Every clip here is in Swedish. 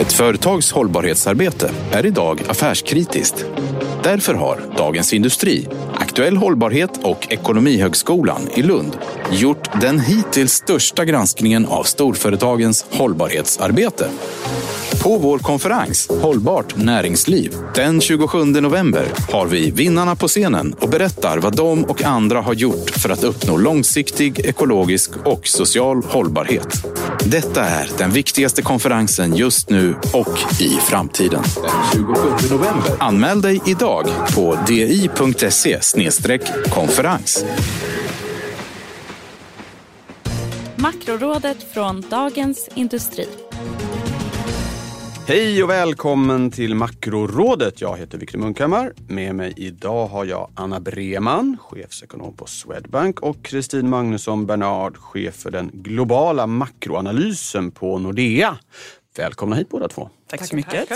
Ett företags hållbarhetsarbete är idag affärskritiskt. Därför har Dagens Industri, Aktuell Hållbarhet och Ekonomihögskolan i Lund gjort den hittills största granskningen av storföretagens hållbarhetsarbete. På vår konferens Hållbart näringsliv den 27 november har vi vinnarna på scenen och berättar vad de och andra har gjort för att uppnå långsiktig ekologisk och social hållbarhet. Detta är den viktigaste konferensen just nu och i framtiden. Den 27 november. Anmäl dig idag på di.se konferens. Makrorådet från Dagens Industri. Hej och välkommen till Makrorådet. Jag heter Viktor Munkhammar. Med mig idag har jag Anna Breman, chefsekonom på Swedbank och Kristin Magnusson Bernard, chef för den globala makroanalysen på Nordea. Välkomna hit båda två. Tack, Tack så mycket.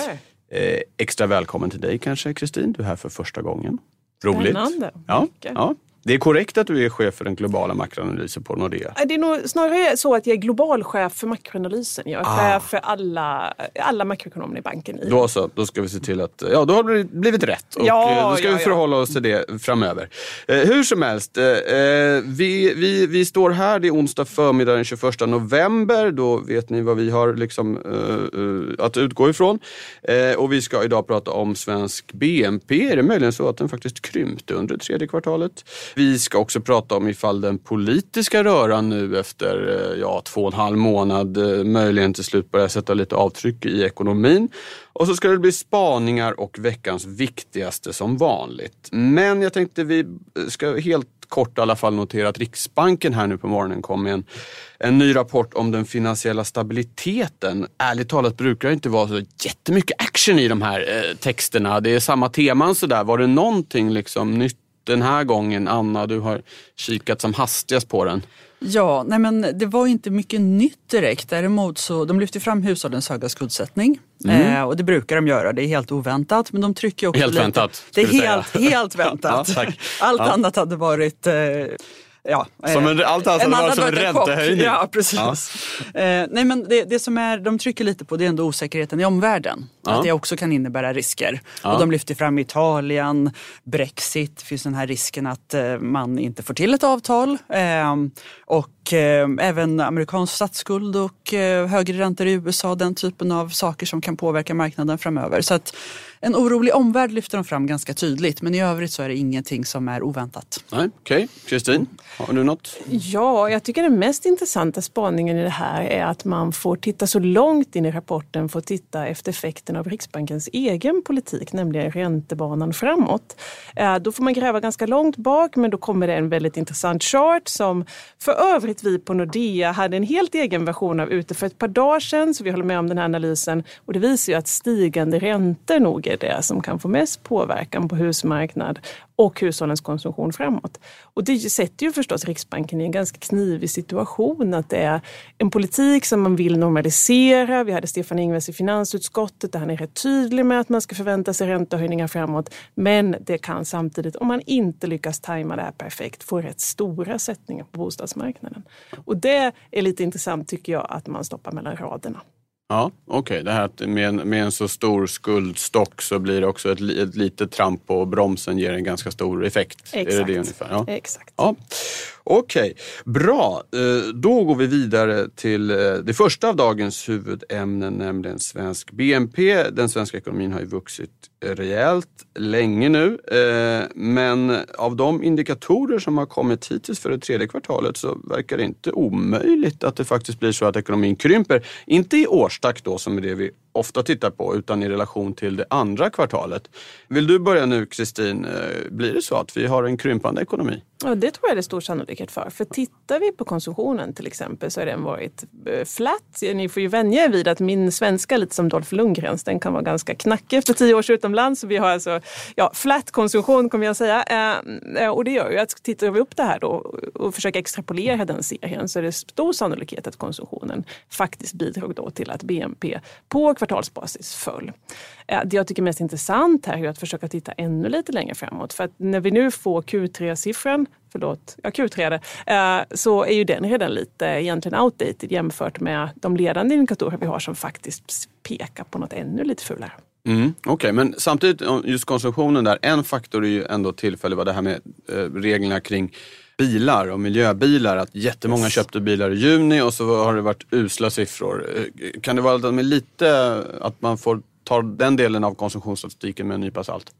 Eh, extra välkommen till dig kanske Kristin, du är här för första gången. Roligt. Spännande. Ja, ja. Det är korrekt att du är chef för den globala makroanalysen på Nordea? Det är nog snarare så att jag är globalchef för makroanalysen. Jag är ah. chef för alla, alla makroekonomer i banken. Då så, då ska vi se till att, ja då har det blivit rätt och ja, eh, då ska ja, vi förhålla oss till det framöver. Eh, hur som helst, eh, eh, vi, vi, vi står här, det är onsdag förmiddag den 21 november. Då vet ni vad vi har liksom, eh, att utgå ifrån. Eh, och vi ska idag prata om svensk BNP. Är det möjligen så att den faktiskt krympte under tredje kvartalet? Vi ska också prata om ifall den politiska röran nu efter eh, ja, två och en halv månad eh, möjligen till slut börjar sätta lite avtryck i ekonomin. Och så ska det bli spaningar och veckans viktigaste som vanligt. Men jag tänkte vi eh, ska helt kort i alla fall notera att Riksbanken här nu på morgonen kom med en, en ny rapport om den finansiella stabiliteten. Ärligt talat brukar det inte vara så jättemycket action i de här eh, texterna. Det är samma teman sådär. Var det någonting liksom nytt den här gången, Anna, du har kikat som hastigast på den. Ja, nej men det var inte mycket nytt direkt. Däremot så de lyfter fram hushållens höga skuldsättning. Mm. Eh, och det brukar de göra, det är helt oväntat. Men de trycker också helt lite. väntat. Det är helt, helt väntat. ja, Allt ja. annat hade varit eh, Ja, som en, allt annat hade varit som en räntehöjning. Ja, precis. Ja. Eh, nej, men det, det, som är, de trycker lite på det är ändå osäkerheten i omvärlden. Ja. Att det också kan innebära risker. Ja. Och de lyfter fram Italien, Brexit, finns den här risken att eh, man inte får till ett avtal. Eh, och eh, även amerikansk statsskuld och eh, högre räntor i USA, den typen av saker som kan påverka marknaden framöver. Så att, en orolig omvärld lyfter de fram ganska tydligt men i övrigt så är det ingenting som är oväntat. Okej, okay. Kristin, har du något? Ja, jag tycker den mest intressanta spaningen i det här är att man får titta så långt in i rapporten, får titta efter effekten av Riksbankens egen politik, nämligen räntebanan framåt. Eh, då får man gräva ganska långt bak men då kommer det en väldigt intressant chart som för övrigt vi på Nordea hade en helt egen version av ute för ett par dagar sedan, så vi håller med om den här analysen. Och det visar ju att stigande räntor nog är det som kan få mest påverkan på husmarknad och hushållens konsumtion framåt. Och det sätter ju förstås Riksbanken i en ganska knivig situation. Att det är en politik som man vill normalisera. Vi hade Stefan Ingves i finansutskottet där han är rätt tydlig med att man ska förvänta sig räntehöjningar framåt. Men det kan samtidigt, om man inte lyckas tajma det här perfekt, få rätt stora sättningar på bostadsmarknaden. Och det är lite intressant tycker jag att man stoppar mellan raderna. Ja, okej. Okay. Det här att med en, med en så stor skuldstock så blir det också ett, ett litet tramp på bromsen ger en ganska stor effekt. Exakt. Är det det ungefär? Ja. Exakt. Ja. Okej, okay. bra. Eh, då går vi vidare till eh, det första av dagens huvudämnen, nämligen svensk BNP. Den svenska ekonomin har ju vuxit rejält länge nu. Eh, men av de indikatorer som har kommit hittills för det tredje kvartalet så verkar det inte omöjligt att det faktiskt blir så att ekonomin krymper. Inte i årstakt då som är det vi ofta tittar på utan i relation till det andra kvartalet. Vill du börja nu Kristin? Eh, blir det så att vi har en krympande ekonomi? Ja, det tror jag det är stor sannolikhet för. För tittar vi på konsumtionen till exempel så har den varit eh, flat. Ni får ju vänja er vid att min svenska, lite som Dolph Lundgrens, den kan vara ganska knackig efter tio års utomlands. Så vi har alltså ja, flat konsumtion kommer jag säga. Eh, och det gör ju att tittar vi upp det här då och försöker extrapolera den serien så är det stor sannolikhet att konsumtionen faktiskt bidrog då till att BNP på kvartalsbasis föll. Eh, det jag tycker är mest intressant här är att försöka titta ännu lite längre framåt. För att när vi nu får Q3-siffran förlåt, ja, Q3, eh, så är ju den redan lite egentligen outdated jämfört med de ledande indikatorer vi har som faktiskt pekar på något ännu lite fulare. Mm, Okej, okay. men samtidigt just konsumtionen där, en faktor är ju ändå tillfällig, var det här med eh, reglerna kring bilar och miljöbilar. Att jättemånga yes. köpte bilar i juni och så har det varit usla siffror. Eh, kan det vara lite att man får ta den delen av konsumtionsstatistiken med en nypa salt?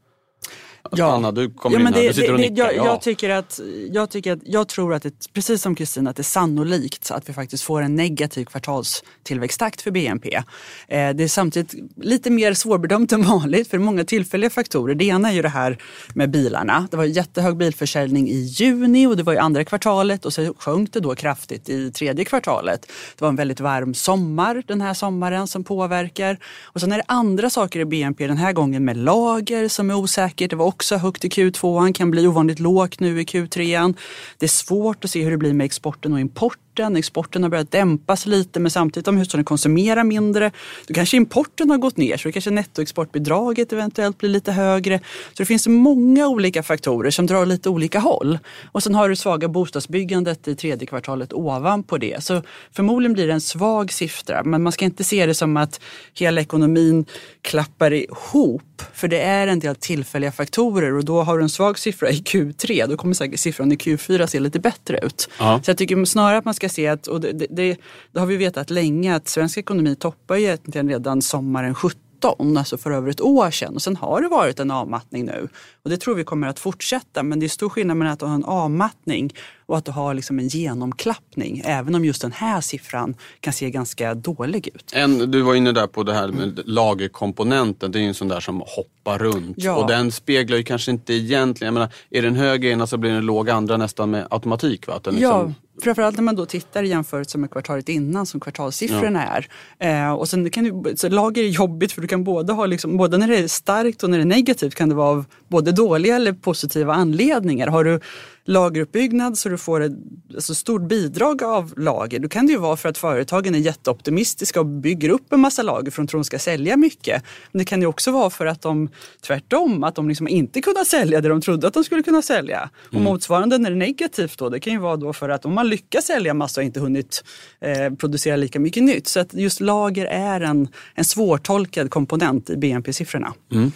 Ja. Anna, du kommer ja, in här. Det, du sitter och nickar. Jag, ja. jag, tycker att, jag, tycker att, jag tror att, det, precis som Kristina, att det är sannolikt att vi faktiskt får en negativ kvartalstillväxttakt för BNP. Eh, det är samtidigt lite mer svårbedömt än vanligt för många tillfälliga faktorer. Det ena är ju det här med bilarna. Det var jättehög bilförsäljning i juni och det var i andra kvartalet och så sjönk det då kraftigt i tredje kvartalet. Det var en väldigt varm sommar den här sommaren som påverkar. Och sen är det andra saker i BNP den här gången med lager som är osäkert. Det var också högt i Q2, kan bli ovanligt lågt nu i Q3. Det är svårt att se hur det blir med exporten och importen exporten. Exporten har börjat dämpas lite men samtidigt om hushållen konsumerar mindre då kanske importen har gått ner så då kanske nettoexportbidraget eventuellt blir lite högre. Så det finns många olika faktorer som drar lite olika håll. Och sen har du svaga bostadsbyggandet i tredje kvartalet ovanpå det. Så förmodligen blir det en svag siffra men man ska inte se det som att hela ekonomin klappar ihop. För det är en del tillfälliga faktorer och då har du en svag siffra i Q3 då kommer säkert siffran i Q4 se lite bättre ut. Ja. Så jag tycker snarare att man ska se att, och det, det, det har vi vetat länge, att svensk ekonomi toppar ju egentligen redan sommaren 17 alltså för över ett år sedan. Och sen har det varit en avmattning nu. Och det tror vi kommer att fortsätta. Men det är stor skillnad mellan att ha en avmattning och att du har liksom en genomklappning. Även om just den här siffran kan se ganska dålig ut. En, du var inne där på det här med mm. lagerkomponenten. Det är ju en sån där som hoppar runt. Ja. Och den speglar ju kanske inte egentligen, jag menar, är den hög ena så blir den låg andra nästan med automatik. Va? Liksom... Ja framförallt när man då tittar i jämförelse med kvartalet innan som kvartalssiffrorna ja. är. Eh, och sen kan du, så lager är jobbigt för du kan både ha, liksom, både när det är starkt och när det är negativt kan det vara av både dåliga eller positiva anledningar. Har du lageruppbyggnad så du får ett alltså, stort bidrag av lager. Då kan det ju vara för att företagen är jätteoptimistiska och bygger upp en massa lager för att de tror de ska sälja mycket. Men det kan ju också vara för att de tvärtom, att de liksom inte kunnat sälja det de trodde att de skulle kunna sälja. Och mm. motsvarande när det är negativt då, det kan ju vara då för att om man lyckas sälja massa och inte hunnit eh, producera lika mycket nytt. Så att just lager är en, en svårtolkad komponent i BNP-siffrorna. Mm.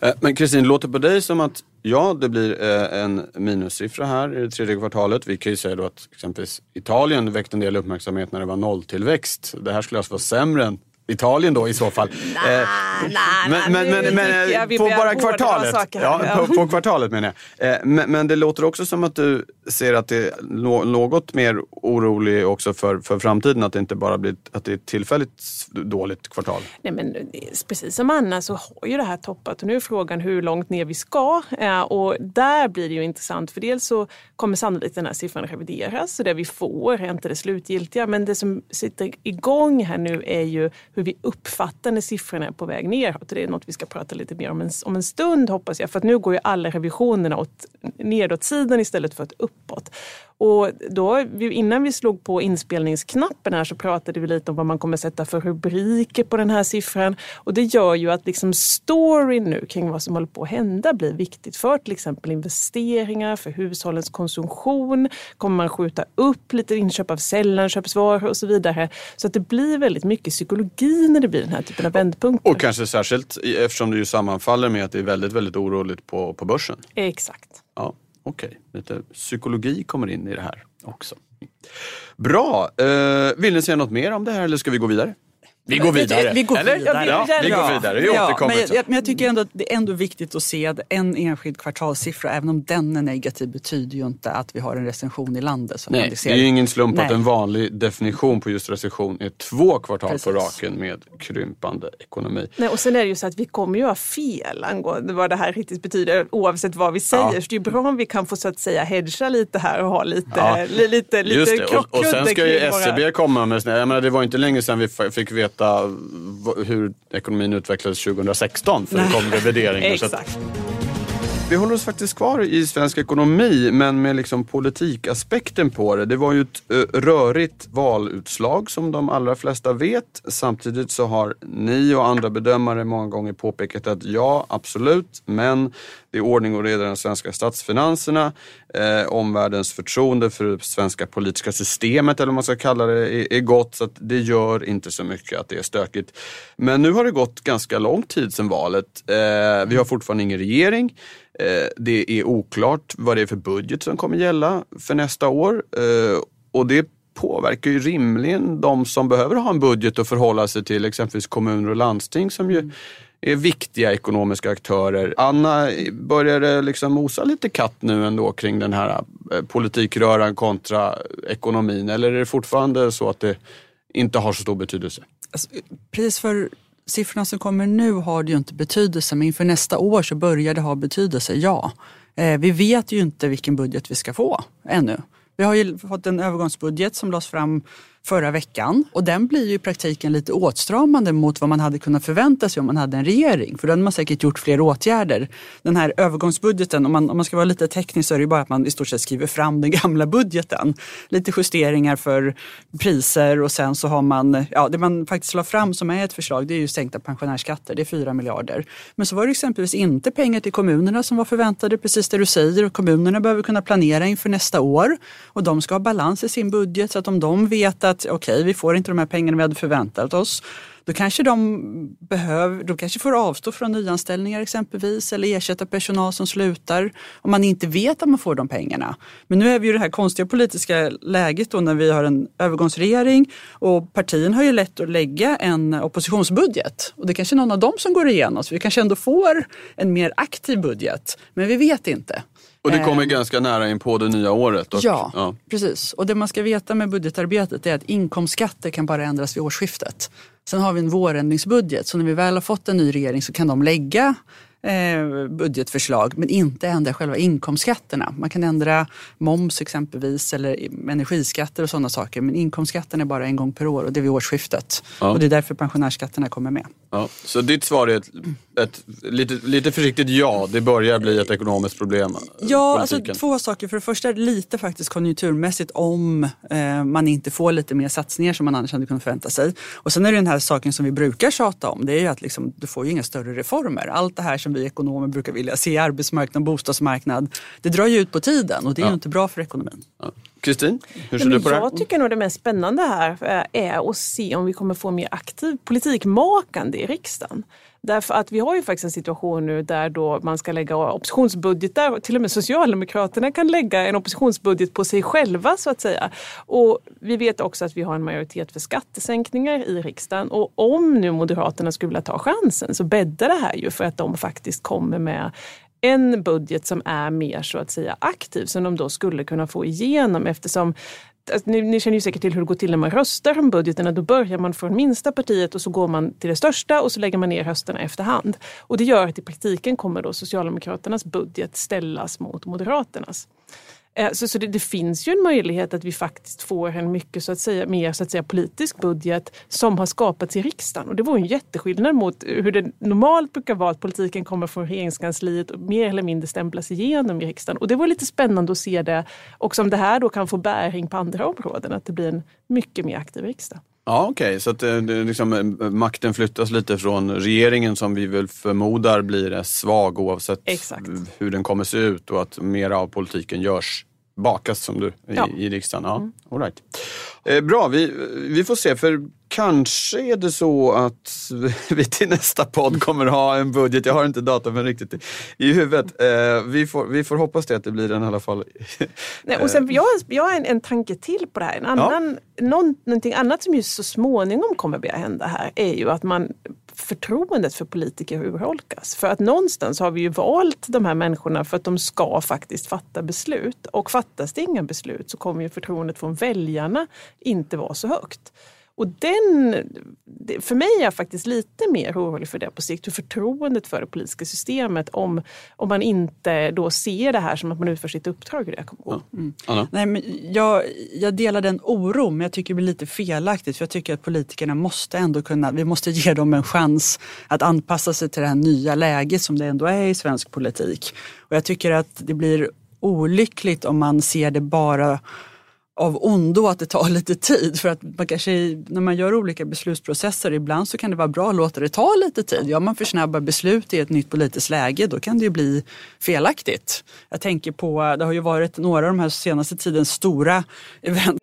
Eh, men Kristin, det låter på dig som att Ja, det blir eh, en minussiffra här i det tredje kvartalet. Vi kan ju säga då att exempelvis Italien väckte en del uppmärksamhet när det var nolltillväxt. Det här skulle alltså vara sämre än Italien då i så fall. Nej, eh, men, men, men, men på bara kvartalet. Ja, på, på, kvartalet menar jag. Eh, men, men, det låter också som att du ser att det är något mer orolig också för, för framtiden. Att det inte bara blir att det är ett tillfälligt dåligt kvartal. Nej, men precis som Anna så har ju det här toppat och nu är frågan hur långt ner vi ska. Eh, och där blir det ju intressant för dels så kommer sannolikt den här siffran revideras. Så det vi får är inte det slutgiltiga. Men det som sitter igång här nu är ju hur vi uppfattar när siffrorna är på väg neråt. Det är något vi ska prata lite mer om en, om en stund hoppas jag. För att nu går ju alla revisionerna åt nedåtsidan istället för att uppåt. Och då, innan vi slog på inspelningsknappen här så pratade vi lite om vad man kommer sätta för rubriker på den här siffran. Och det gör ju att liksom storyn nu kring vad som håller på att hända blir viktigt för till exempel investeringar, för hushållens konsumtion. Kommer man skjuta upp lite inköp av sällanköpsvaror och så vidare. Så att det blir väldigt mycket psykologi när det blir den här typen av vändpunkter. Och kanske särskilt eftersom det ju sammanfaller med att det är väldigt, väldigt oroligt på, på börsen. Exakt. Ja. Okej, okay. lite psykologi kommer in i det här också. Bra! Eh, vill ni säga något mer om det här eller ska vi gå vidare? Vi går vidare. Vi går Eller? vidare. Ja, vi, vi går vidare. Vi ja, återkommer men, till jag, men jag tycker ändå att det är ändå viktigt att se att en enskild kvartalssiffra, även om den är negativ, betyder ju inte att vi har en recession i landet. Som Nej, det är ju ingen slump Nej. att en vanlig definition på just recession är två kvartal Precis. på raken med krympande ekonomi. Nej, och sen är det ju så att vi kommer ju ha fel angående vad det här riktigt betyder oavsett vad vi säger. Ja. Så det är bra om vi kan få så att säga hedga lite här och ha lite, ja. lite, lite Just det. Och, och sen ska ju SCB våra... komma med, jag menar, det var inte länge sedan vi fick veta hur ekonomin utvecklades 2016 för det kom revideringar. Exakt. Vi håller oss faktiskt kvar i svensk ekonomi men med liksom politikaspekten på det. Det var ju ett rörigt valutslag som de allra flesta vet. Samtidigt så har ni och andra bedömare många gånger påpekat att ja, absolut, men det är ordning och reda i de svenska statsfinanserna. Eh, omvärldens förtroende för det svenska politiska systemet, eller vad man ska kalla det, är, är gott. Så det gör inte så mycket att det är stökigt. Men nu har det gått ganska lång tid sedan valet. Eh, vi har fortfarande ingen regering. Eh, det är oklart vad det är för budget som kommer gälla för nästa år. Eh, och det påverkar ju rimligen de som behöver ha en budget att förhålla sig till, exempelvis kommuner och landsting som ju mm är viktiga ekonomiska aktörer. Anna, börjar det liksom mosa lite katt nu ändå kring den här eh, politikröran kontra ekonomin eller är det fortfarande så att det inte har så stor betydelse? Alltså, precis för siffrorna som kommer nu har det ju inte betydelse men inför nästa år så börjar det ha betydelse, ja. Eh, vi vet ju inte vilken budget vi ska få ännu. Vi har ju fått en övergångsbudget som lades fram förra veckan och den blir ju i praktiken lite åtstramande mot vad man hade kunnat förvänta sig om man hade en regering. För då hade man säkert gjort fler åtgärder. Den här övergångsbudgeten, om man, om man ska vara lite teknisk så är det ju bara att man i stort sett skriver fram den gamla budgeten. Lite justeringar för priser och sen så har man, ja det man faktiskt la fram som är ett förslag det är ju sänkta pensionärsskatter, det är 4 miljarder. Men så var det exempelvis inte pengar till kommunerna som var förväntade, precis det du säger. Och kommunerna behöver kunna planera inför nästa år och de ska ha balans i sin budget så att om de vet att okej, okay, vi får inte de här pengarna vi hade förväntat oss. Då kanske de, behöver, de kanske får avstå från nyanställningar exempelvis eller ersätta personal som slutar om man inte vet att man får de pengarna. Men nu är vi i det här konstiga politiska läget då när vi har en övergångsregering och partierna har ju lätt att lägga en oppositionsbudget och det är kanske är någon av dem som går igenom så vi kanske ändå får en mer aktiv budget. Men vi vet inte. Och det kommer eh, ganska nära in på det nya året. Och, ja, ja, precis. Och det man ska veta med budgetarbetet är att inkomstskatter kan bara ändras vid årsskiftet. Sen har vi en vårändringsbudget, så när vi väl har fått en ny regering så kan de lägga eh, budgetförslag men inte ändra själva inkomstskatterna. Man kan ändra moms exempelvis eller energiskatter och sådana saker men inkomstskatten är bara en gång per år och det är vid årsskiftet. Ja. Och det är därför pensionärsskatterna kommer med. Ja. Så ditt svar är ett, ett lite, lite försiktigt ja, det börjar bli ett ekonomiskt problem? Ja, alltså två saker. För det första är det lite faktiskt konjunkturmässigt om eh, man inte får lite mer satsningar som man annars hade kunnat förvänta sig. Och sen är det den här saken som vi brukar tjata om, det är ju att liksom, du får ju inga större reformer. Allt det här som vi ekonomer brukar vilja se, arbetsmarknad, bostadsmarknad, det drar ju ut på tiden och det är ja. ju inte bra för ekonomin. Kristin, hur ser du på det? Jag tycker nog det mest spännande här eh, är att se om vi kommer få mer aktiv politikmakande i riksdagen. Därför att vi har ju faktiskt en situation nu där då man ska lägga oppositionsbudgetar. Till och med Socialdemokraterna kan lägga en oppositionsbudget på sig själva så att säga. Och vi vet också att vi har en majoritet för skattesänkningar i riksdagen. Och om nu Moderaterna skulle vilja ta chansen så bäddar det här ju för att de faktiskt kommer med en budget som är mer så att säga aktiv som de då skulle kunna få igenom eftersom Alltså, ni, ni, känner ju säkert till hur det går till när man röstar om budgeterna. Då börjar man från minsta partiet och så går man till det största och så lägger man ner rösterna efterhand. Och det gör att i praktiken kommer då Socialdemokraternas budget ställas mot Moderaternas. Eh, så, så det, det, finns ju en möjlighet att vi faktiskt får en mycket så att säga, mer så att säga, politisk budget som har skapats i riksdagen. Och det vore en jätteskillnad mot hur det normalt brukar vara att politiken kommer från regeringskansliet och mer eller mindre stämplas igenom i riksdagen. Och det var lite spännande att se det Och om det här då kan få bäring på andra områden, att det blir en mycket mer aktiv riksdag. Ja okej, okay. så att eh, liksom, eh, makten flyttas lite från regeringen som vi väl förmodar blir svag oavsett Exakt. hur den kommer se ut och att mera av politiken görs bakas som du i, ja. i riksdagen. Ja, mm. all right. eh, bra, vi, vi får se. för kanske är det så att vi till nästa podd kommer ha en budget. Jag har inte datumen riktigt i huvudet. Eh, vi, får, vi får hoppas det att det blir den i alla fall. Nej, och sen, jag, jag har en, en tanke till på det här. En annan, ja. någon, någonting annat som just så småningom kommer börja hända här är ju att man förtroendet för politiker urholkas. För att någonstans har vi ju valt de här människorna för att de ska faktiskt fatta beslut. Och fattas det inga beslut så kommer ju förtroendet från väljarna inte vara så högt. Och den, för mig är jag faktiskt lite mer orolig för det på sikt, för förtroendet för det politiska systemet om, om man inte då ser det här som att man utför sitt uppdrag. Hur det kommer gå. Mm. Nej, men jag, jag delar den oron, men jag tycker det blir lite felaktigt. För jag tycker att politikerna måste ändå kunna, vi måste ge dem en chans att anpassa sig till det här nya läget som det ändå är i svensk politik. Och jag tycker att det blir olyckligt om man ser det bara av ondo att det tar lite tid. För att man kanske, när man gör olika beslutsprocesser, ibland så kan det vara bra att låta det ta lite tid. Gör man för snabba beslut i ett nytt politiskt läge, då kan det ju bli felaktigt. Jag tänker på, det har ju varit några av de här senaste tidens stora event.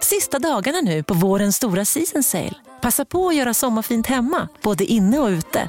Sista dagarna nu på vårens stora season sale. Passa på att göra sommarfint hemma, både inne och ute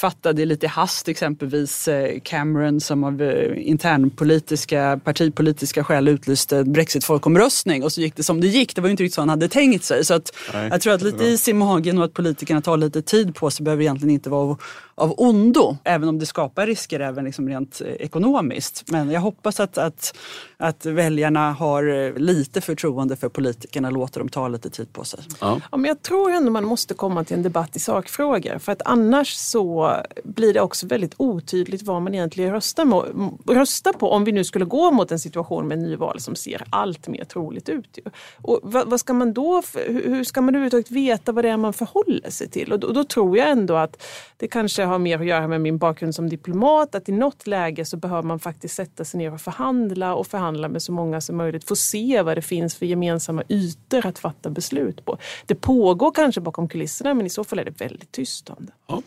fattade lite hast exempelvis eh, Cameron som av eh, internpolitiska, partipolitiska skäl utlyste Brexit-folkomröstning och så gick det som det gick. Det var ju inte riktigt så han hade tänkt sig. Så att jag tror att lite is i magen och att politikerna tar lite tid på sig behöver egentligen inte vara av ondo, även om det skapar risker även liksom rent eh, ekonomiskt. Men jag hoppas att, att, att väljarna har lite förtroende för politikerna och låter dem ta lite tid på sig. Ja. ja men jag tror ändå man måste komma till en debatt i sakfrågor för att annars så blir det också väldigt otydligt vad man egentligen röstar, röstar på om vi nu skulle gå mot en situation med nyval som ser allt mer troligt ut. Och vad, vad ska man då, hur ska man överhuvudtaget veta vad det är man förhåller sig till? Och då, och då tror jag ändå att det kanske har mer att göra med min bakgrund som diplomat, att i något läge så behöver man faktiskt sätta sig ner och förhandla och förhandla med så många som möjligt, få se vad det finns för gemensamma ytor att fatta beslut på. Det pågår kanske bakom kulisserna men i så fall är det väldigt tyst om det. Ja.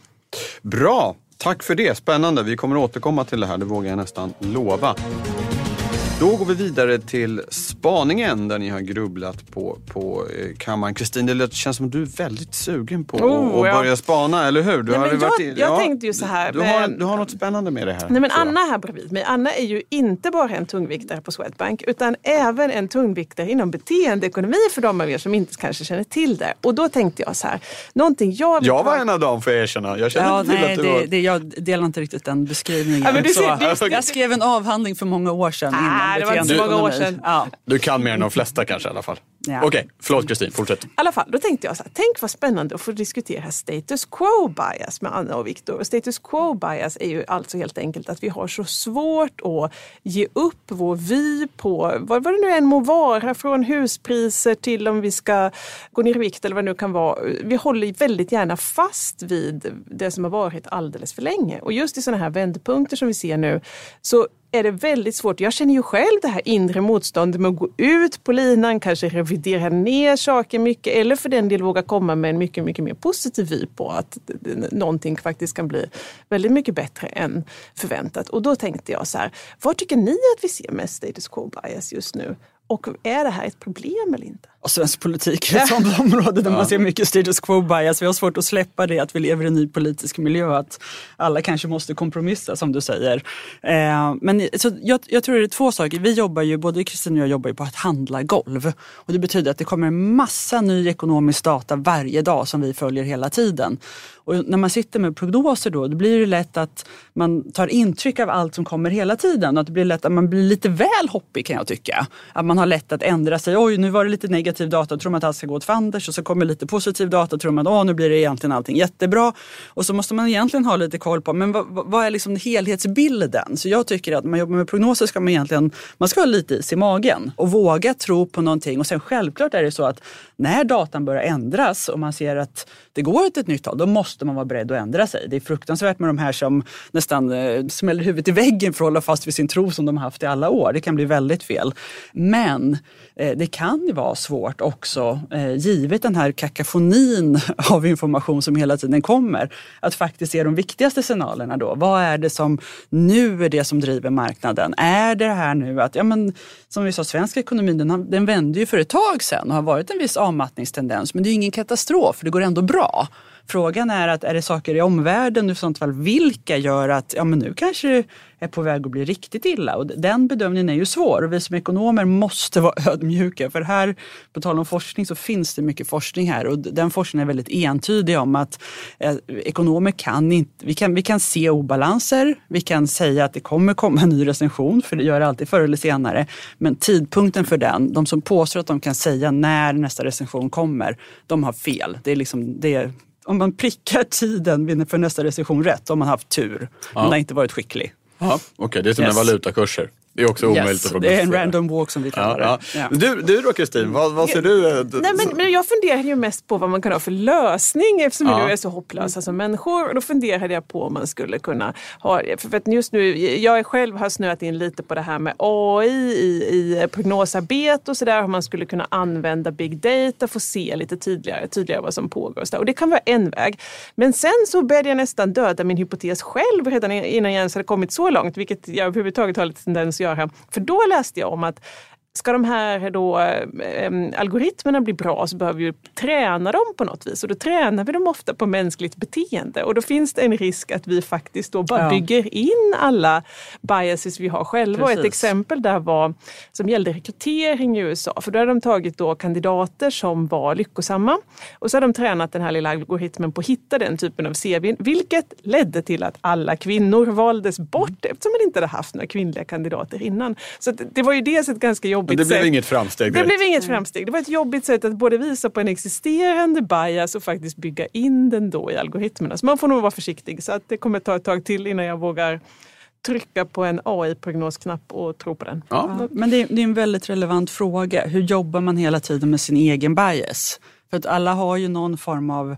Bra, tack för det. Spännande. Vi kommer återkomma till det här, det vågar jag nästan lova. Då går vi vidare till spaningen där ni har grubblat på, på eh, kammaren. Kristin, det känns som att du är väldigt sugen på oh, att ja. börja spana, eller hur? Du Nej, har jag, varit jag tänkte ju så här. Du, har, du har något spännande med det här. Nej, men Anna här bredvid mig, Anna är ju inte bara en tungviktare på Swedbank utan även en tungviktare inom beteendeekonomi för de av er som inte kanske känner till det. Och då tänkte jag så här, någonting jag... Jag var en av dem får jag erkänna. Jag känner ja, inte till nej, att du det, var... Det, jag delar inte riktigt den beskrivningen. Ja, men du ser, så, jag skrev en avhandling för många år sedan. Ah, det var inte så många år sedan. Ja. Du kan mer än de flesta kanske i alla fall. Ja. Okej, okay, förlåt Kristin, fortsätt. I alla fall, då tänkte jag så här, tänk vad spännande att få diskutera status quo bias med Anna och Viktor. Status quo bias är ju alltså helt enkelt att vi har så svårt att ge upp vår vy på vad, vad det nu än må vara, från huspriser till om vi ska gå ner i vikt eller vad det nu kan vara. Vi håller väldigt gärna fast vid det som har varit alldeles för länge. Och just i sådana här vändpunkter som vi ser nu så är det väldigt svårt. Jag känner ju själv det här inre motståndet med att gå ut på linan, kanske revidera ner saker mycket eller för den del våga komma med en mycket, mycket mer positiv vy på att någonting faktiskt kan bli väldigt mycket bättre än förväntat. Och då tänkte jag så här, vad tycker ni att vi ser mest status quo bias just nu? Och är det här ett problem eller inte? Och svensk politik är ett sånt område där man ser mycket status quo bias. Vi har svårt att släppa det att vi lever i en ny politisk miljö. Att alla kanske måste kompromissa som du säger. Eh, men så jag, jag, tror det är två saker. Vi jobbar ju, både Kristin och jag jobbar ju på att handla golv. Och det betyder att det kommer en massa ny ekonomisk data varje dag som vi följer hela tiden. Och när man sitter med prognoser då, då blir det lätt att man tar intryck av allt som kommer hela tiden. Och att det blir lätt att man blir lite väl hoppig kan jag tycka. Att man har lätt att ändra sig. Oj, nu var det lite negativt negativ data tror man att allt ska gå åt fanders och så kommer lite positiv data tror man att nu blir det egentligen allting jättebra. Och så måste man egentligen ha lite koll på men vad, vad är liksom helhetsbilden? Så jag tycker att när man jobbar med prognoser ska man egentligen man ska ha lite is i magen och våga tro på någonting. Och sen självklart är det så att när datan börjar ändras och man ser att det går åt ett nytt håll, då måste man vara beredd att ändra sig. Det är fruktansvärt med de här som nästan eh, smäller huvudet i väggen för att hålla fast vid sin tro som de har haft i alla år. Det kan bli väldigt fel. Men eh, det kan ju vara svårt också, eh, givet den här kakafonin av information som hela tiden kommer, att faktiskt se de viktigaste signalerna då. Vad är det som nu är det som driver marknaden? Är det här nu att, ja men som vi sa, svensk ekonomi den, den vände ju för ett tag sedan och har varit en viss avmattningstendens. Men det är ingen katastrof, det går ändå bra. 好。Frågan är att är det saker i omvärlden, i sånt fall vilka, gör att ja, men nu kanske det är på väg att bli riktigt illa. Och den bedömningen är ju svår och vi som ekonomer måste vara ödmjuka. För här, på tal om forskning, så finns det mycket forskning här och den forskningen är väldigt entydig om att eh, ekonomer kan inte, vi kan, vi kan se obalanser, vi kan säga att det kommer komma en ny recension, för det gör det alltid förr eller senare. Men tidpunkten för den, de som påstår att de kan säga när nästa recension kommer, de har fel. Det är liksom, det är om man prickar tiden för nästa recession rätt, om man haft tur. Ja. Men har inte varit skicklig. Okej, okay, det är som yes. med valutakurser. Det är också omöjligt yes, att prognostisera. Det är en random walk som vi kallar ja, det. Ja. Du, du då Kristin, vad, vad ser du? Nej, men, men jag funderar ju mest på vad man kan ha för lösning eftersom ja. vi nu är så hopplösa som människor. Och då funderade jag på om man skulle kunna ha För att just nu, jag själv har snöat in lite på det här med AI i, i prognosarbete och sådär. Hur man skulle kunna använda big data för att se lite tydligare, tydligare vad som pågår. Och, och det kan vara en väg. Men sen så började jag nästan döda min hypotes själv redan innan jag ens hade kommit så långt. Vilket jag överhuvudtaget har lite tendens göra. För då läste jag om att Ska de här då, eh, algoritmerna bli bra så behöver vi träna dem på något vis och då tränar vi dem ofta på mänskligt beteende och då finns det en risk att vi faktiskt då bara ja. bygger in alla biases vi har själva. Precis. Och ett exempel där var som gällde rekrytering i USA för då hade de tagit då kandidater som var lyckosamma och så hade de tränat den här lilla algoritmen på att hitta den typen av CV vilket ledde till att alla kvinnor valdes bort eftersom man inte hade haft några kvinnliga kandidater innan. Så det var ju dels ett ganska jobbigt jobbigt sätt. Det blev inget framsteg direkt. Det blev inget framsteg. Det var ett jobbigt sätt att både visa på en existerande bias och faktiskt bygga in den då i algoritmerna. Så man får nog vara försiktig. Så att det kommer ta ett tag till innan jag vågar trycka på en AI-prognosknapp och tro på den. Ja. Men det är, det är en väldigt relevant fråga. Hur jobbar man hela tiden med sin egen bias? För att alla har ju någon form av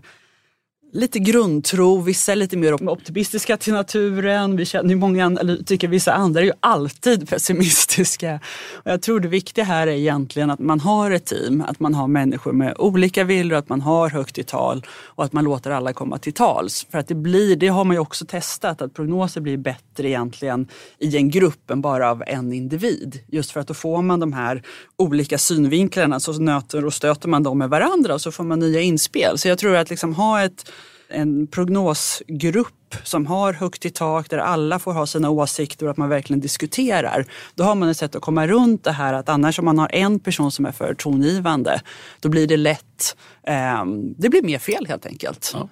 lite grundtro, vissa är lite mer optimistiska till naturen. Vi känner många, analytiker, vissa andra är ju alltid pessimistiska. Och jag tror det viktiga här är egentligen att man har ett team, att man har människor med olika viljor, att man har högt i tal och att man låter alla komma till tals. För att det blir, det har man ju också testat, att prognoser blir bättre egentligen i en grupp än bara av en individ. Just för att då får man de här olika synvinklarna, så nöter och stöter man dem med varandra och så får man nya inspel. Så jag tror att liksom ha ett en prognosgrupp som har högt i tak där alla får ha sina åsikter och att man verkligen diskuterar. Då har man ett sätt att komma runt det här att annars om man har en person som är för tongivande då blir det lätt, eh, det blir mer fel helt enkelt. Ja.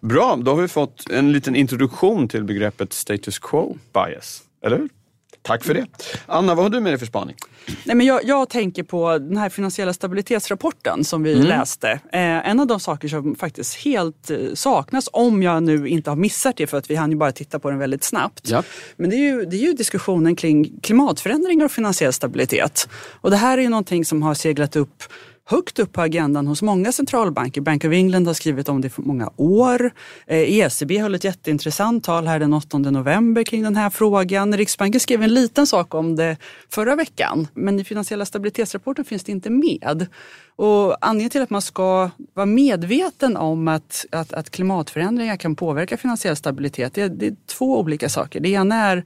Bra, då har vi fått en liten introduktion till begreppet status quo bias, eller hur? Tack för det. Anna, vad har du med dig för spaning? Nej, men jag, jag tänker på den här finansiella stabilitetsrapporten som vi mm. läste. Eh, en av de saker som faktiskt helt eh, saknas, om jag nu inte har missat det för att vi hann ju bara titta på den väldigt snabbt. Ja. Men det är, ju, det är ju diskussionen kring klimatförändringar och finansiell stabilitet. Och det här är ju någonting som har seglat upp högt upp på agendan hos många centralbanker. Bank of England har skrivit om det för många år. Eh, ECB höll ett jätteintressant tal här den 8 november kring den här frågan. Riksbanken skrev en liten sak om det förra veckan, men i finansiella stabilitetsrapporten finns det inte med. Och anledningen till att man ska vara medveten om att, att, att klimatförändringar kan påverka finansiell stabilitet, det, det är två olika saker. Det ena är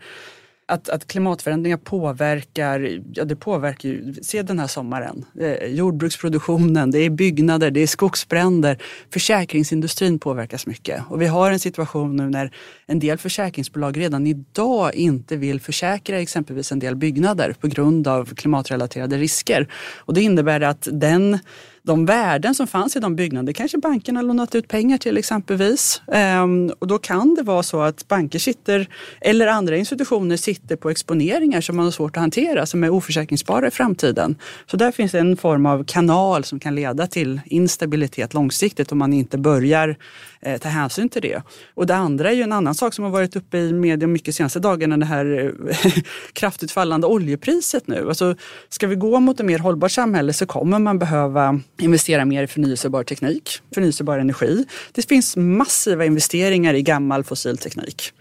att, att klimatförändringar påverkar, ja det påverkar ju, se den här sommaren, eh, jordbruksproduktionen, det är byggnader, det är skogsbränder. Försäkringsindustrin påverkas mycket och vi har en situation nu när en del försäkringsbolag redan idag inte vill försäkra exempelvis en del byggnader på grund av klimatrelaterade risker. Och det innebär att den de värden som fanns i de byggnaderna, kanske bankerna lånat ut pengar till exempelvis. Ehm, och då kan det vara så att banker sitter, eller andra institutioner sitter på exponeringar som man har svårt att hantera, som är oförsäkringsbara i framtiden. Så där finns det en form av kanal som kan leda till instabilitet långsiktigt om man inte börjar eh, ta hänsyn till det. Och det andra är ju en annan sak som har varit uppe i media mycket senaste dagarna, det här eh, kraftigt fallande oljepriset nu. Alltså, ska vi gå mot ett mer hållbart samhälle så kommer man behöva investera mer i förnyelsebar teknik, förnyelsebar energi. Det finns massiva investeringar i gammal fossil teknik.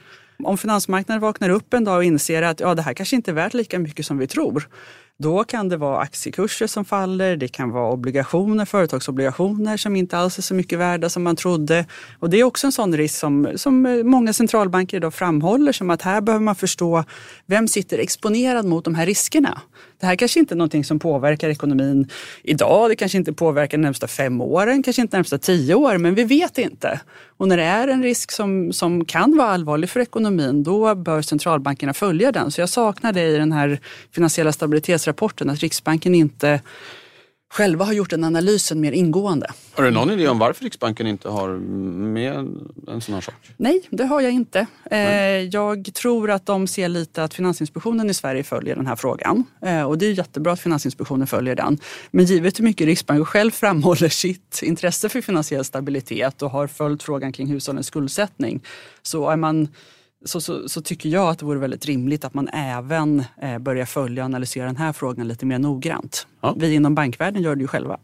Om finansmarknaden vaknar upp en dag och inser att ja, det här kanske inte är värt lika mycket som vi tror, då kan det vara aktiekurser som faller, det kan vara obligationer, företagsobligationer som inte alls är så mycket värda som man trodde. Och det är också en sån risk som, som eh, många centralbanker idag framhåller som att här behöver man förstå vem sitter exponerad mot de här riskerna. Det här kanske inte är någonting som påverkar ekonomin idag, det kanske inte påverkar de närmsta fem åren, kanske inte de närmsta tio åren, men vi vet inte. Och när det är en risk som, som kan vara allvarlig för ekonomin, då bör centralbankerna följa den. Så jag saknar det i den här finansiella stabilitets stabilitetsrapporten, att Riksbanken inte själva har gjort den analysen mer ingående. Har du någon idé om varför Riksbanken inte har med en sån här sak? Nej, det har jag inte. Nej. Jag tror att de ser lite att Finansinspektionen i Sverige följer den här frågan. Eh, och det är jättebra att Finansinspektionen följer den. Men givet hur mycket Riksbanken själv framhåller sitt intresse för finansiell stabilitet och har följt frågan kring hushållens skuldsättning så är man så, så, så, tycker jag att det vore väldigt rimligt att man även eh, börjar följa och analysera den här frågan lite mer noggrant. Ja. Vi inom bankvärlden gör det ju själva.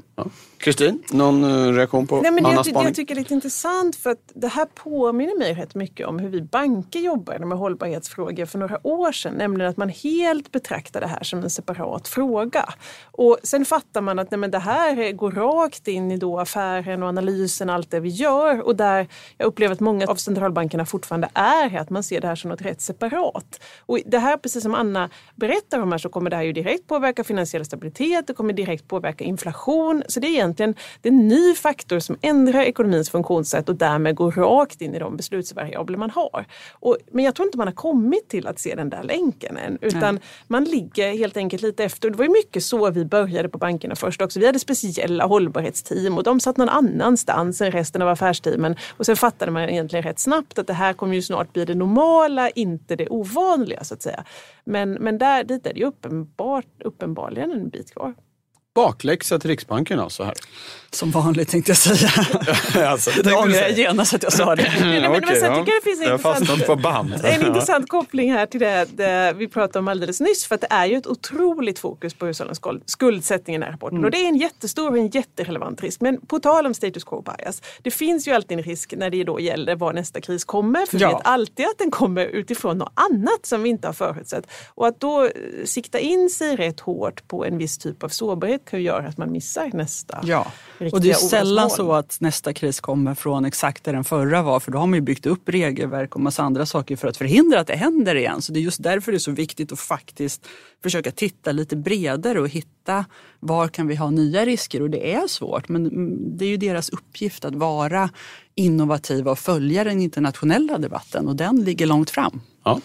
Kristin, ja. någon uh, reaktion på Nej, men Annas jag, jag tycker det är lite intressant för att det här påminner mig rätt mycket om hur vi banker jobbade med hållbarhetsfrågor för några år sedan. Nämligen att man helt betraktar det här som en separat fråga. Och sen fattar man att nej, men det här går rakt in i då affären och analysen, allt det vi gör. Och där jag upplever att många av centralbankerna fortfarande är att man ser det här som något rätt separat. Och det här, precis som Anna berättar om här, så kommer det här ju direkt påverka finansiell stabilitet, det kommer direkt påverka inflation. Så det är egentligen det är en ny faktor som ändrar ekonomins funktionssätt och därmed går rakt in i de beslutsvariabler man har. Och, men jag tror inte man har kommit till att se den där länken än, utan Nej. man ligger helt enkelt lite efter. Det var ju mycket så vi började på bankerna först också. Vi hade speciella hållbarhetsteam och de satt någon annanstans än resten av affärsteamen. Och sen fattade man egentligen rätt snabbt att det här kommer ju snart bli det normala, inte det ovanliga så att säga. Men, men där, dit är det ju uppenbart, uppenbarligen en bit kvar. Bakläxa till Riksbanken alltså här. Som vanligt tänkte jag säga. alltså, det ångrar jag genast att jag sa det. Nej, men, okay, jag tycker det finns en, intressant, på band. en intressant koppling här till det, det, vi pratade om alldeles nyss. För att det är ju ett otroligt fokus på hushållens skuldsättning i den här rapporten. Mm. Och det är en jättestor och en jätterelevant risk. Men på tal om status quo bias. Det finns ju alltid en risk när det då gäller var nästa kris kommer. För ja. vi vet alltid att den kommer utifrån något annat som vi inte har förutsett. Och att då eh, sikta in sig rätt hårt på en viss typ av sårbarhet kan ju göra att man missar nästa. Ja. Och det är sällan så att nästa kris kommer från exakt där den förra var för då har man ju byggt upp regelverk och massa andra saker för att förhindra att det händer igen. Så det är just därför det är så viktigt att faktiskt försöka titta lite bredare och hitta var kan vi ha nya risker och det är svårt men det är ju deras uppgift att vara innovativa och följa den internationella debatten och den ligger långt fram. Ja.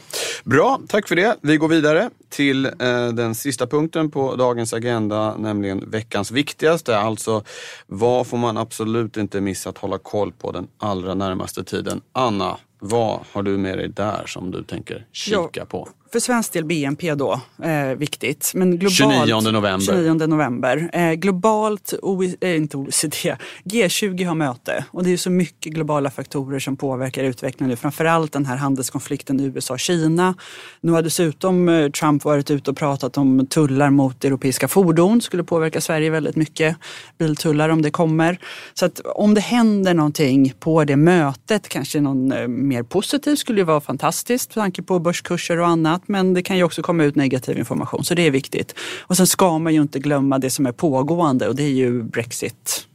Bra, tack för det. Vi går vidare till eh, den sista punkten på dagens agenda, nämligen veckans viktigaste. Alltså, vad får man absolut inte missa att hålla koll på den allra närmaste tiden? Anna, vad har du med dig där som du tänker kika ja, på? För svensk del BNP då, eh, viktigt. Men globalt, 29 november. 29 november. Eh, globalt, OE, eh, inte OECD, G20 har möte. Och det är så mycket globala faktorer som påverkar utvecklingen nu. Framförallt den här handelskonflikten USA-Kina. Nu har dessutom eh, Trump varit ute och pratat om tullar mot europeiska fordon. skulle påverka Sverige väldigt mycket. Biltullar om det kommer. Så att om det händer någonting på det mötet, kanske någon eh, mer positiv skulle ju vara fantastiskt. Med tanke på börskurser och annat men det kan ju också komma ut negativ information så det är viktigt. Och sen ska man ju inte glömma det som är pågående och det är ju Brexit.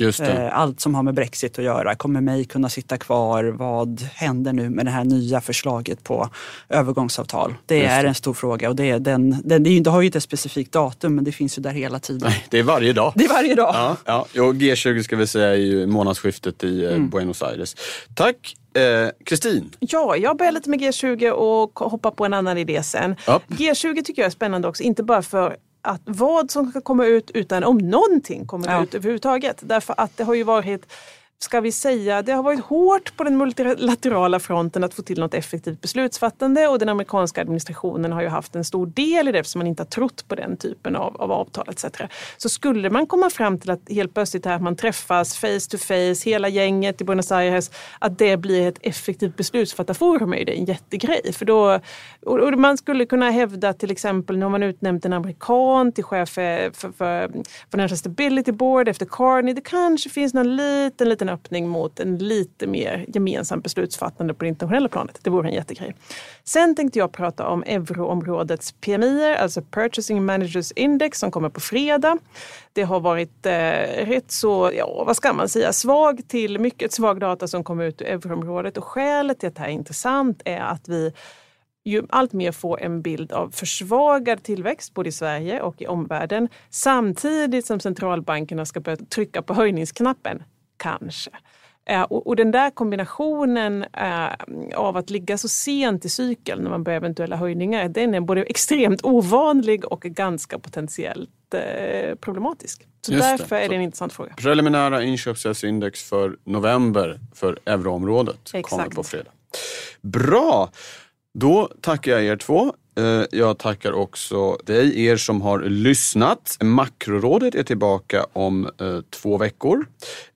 Eh, allt som har med Brexit att göra. Kommer May kunna sitta kvar? Vad händer nu med det här nya förslaget på övergångsavtal? Det är en stor fråga och det, är den, den, det, är, det har ju inte ett specifikt datum men det finns ju där hela tiden. Nej, det är varje dag. Det är varje dag. Ja, ja. Och G20 ska vi säga är ju månadsskiftet i eh, mm. Buenos Aires. Tack Eh, Kristin? Eh, ja, jag börjar lite med G20 och hoppar på en annan idé sen. Ja. G20 tycker jag är spännande också, inte bara för att vad som ska komma ut utan om någonting kommer ja. ut överhuvudtaget. Därför att det har ju varit ska vi säga, det har varit hårt på den multilaterala fronten att få till något effektivt beslutsfattande och den amerikanska administrationen har ju haft en stor del i det eftersom man inte har trott på den typen av, av avtal etc. Så skulle man komma fram till att helt plötsligt här, man träffas face to face, hela gänget i Buenos Aires, att det blir ett effektivt beslutsfattarforum är ju det en jättegrej. För då, och man skulle kunna hävda till exempel, nu har man utnämnt en amerikan till chef för, för, för Financial Stability Board efter Carney. Det kanske finns någon liten, liten en öppning mot en lite mer gemensamt beslutsfattande på det internationella planet. Det vore en jättegrej. Sen tänkte jag prata om euroområdets PMI, alltså Purchasing Managers Index som kommer på fredag. Det har varit eh, rätt så, ja vad ska man säga, svag till mycket svag data som kommer ut ur euroområdet och skälet till att det här är intressant är att vi ju allt mer får en bild av försvagad tillväxt både i Sverige och i omvärlden samtidigt som centralbankerna ska börja trycka på höjningsknappen kanske. Eh, och, den där kombinationen eh, av att ligga så sent i cykeln när man börjar eventuella höjningar, den är både extremt ovanlig och ganska potentiellt eh, problematisk. Så Just därför det. är det en intressant fråga. Preliminära inköpschefsindex för november för euroområdet Exakt. kommer på fredag. Bra! Då tackar jag er två. Eh, jag tackar också dig, er som har lyssnat. Makrorådet är tillbaka om eh, två veckor.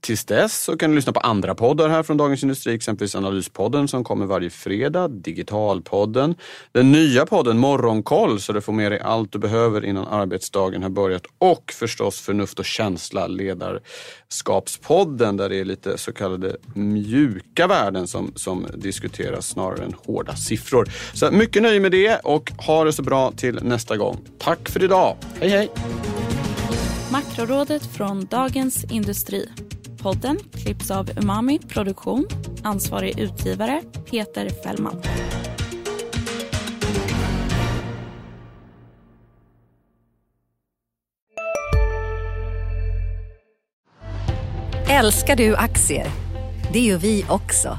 Tills dess så kan du lyssna på andra poddar här från Dagens Industri, exempelvis Analyspodden som kommer varje fredag, Digitalpodden, den nya podden Morgonkoll så du får med dig allt du behöver innan arbetsdagen har börjat och förstås Förnuft och känsla, Ledarskapspodden där det är lite så kallade mjuka värden som, som diskuteras snarare än hårda siffror. Så mycket nöje med det och ha det så bra till nästa gång. Tack för idag. Hej hej! Makrorådet från Dagens Industri. Podden klipps av Umami Produktion. Ansvarig utgivare Peter Fällman. Älskar du aktier? Det gör vi också.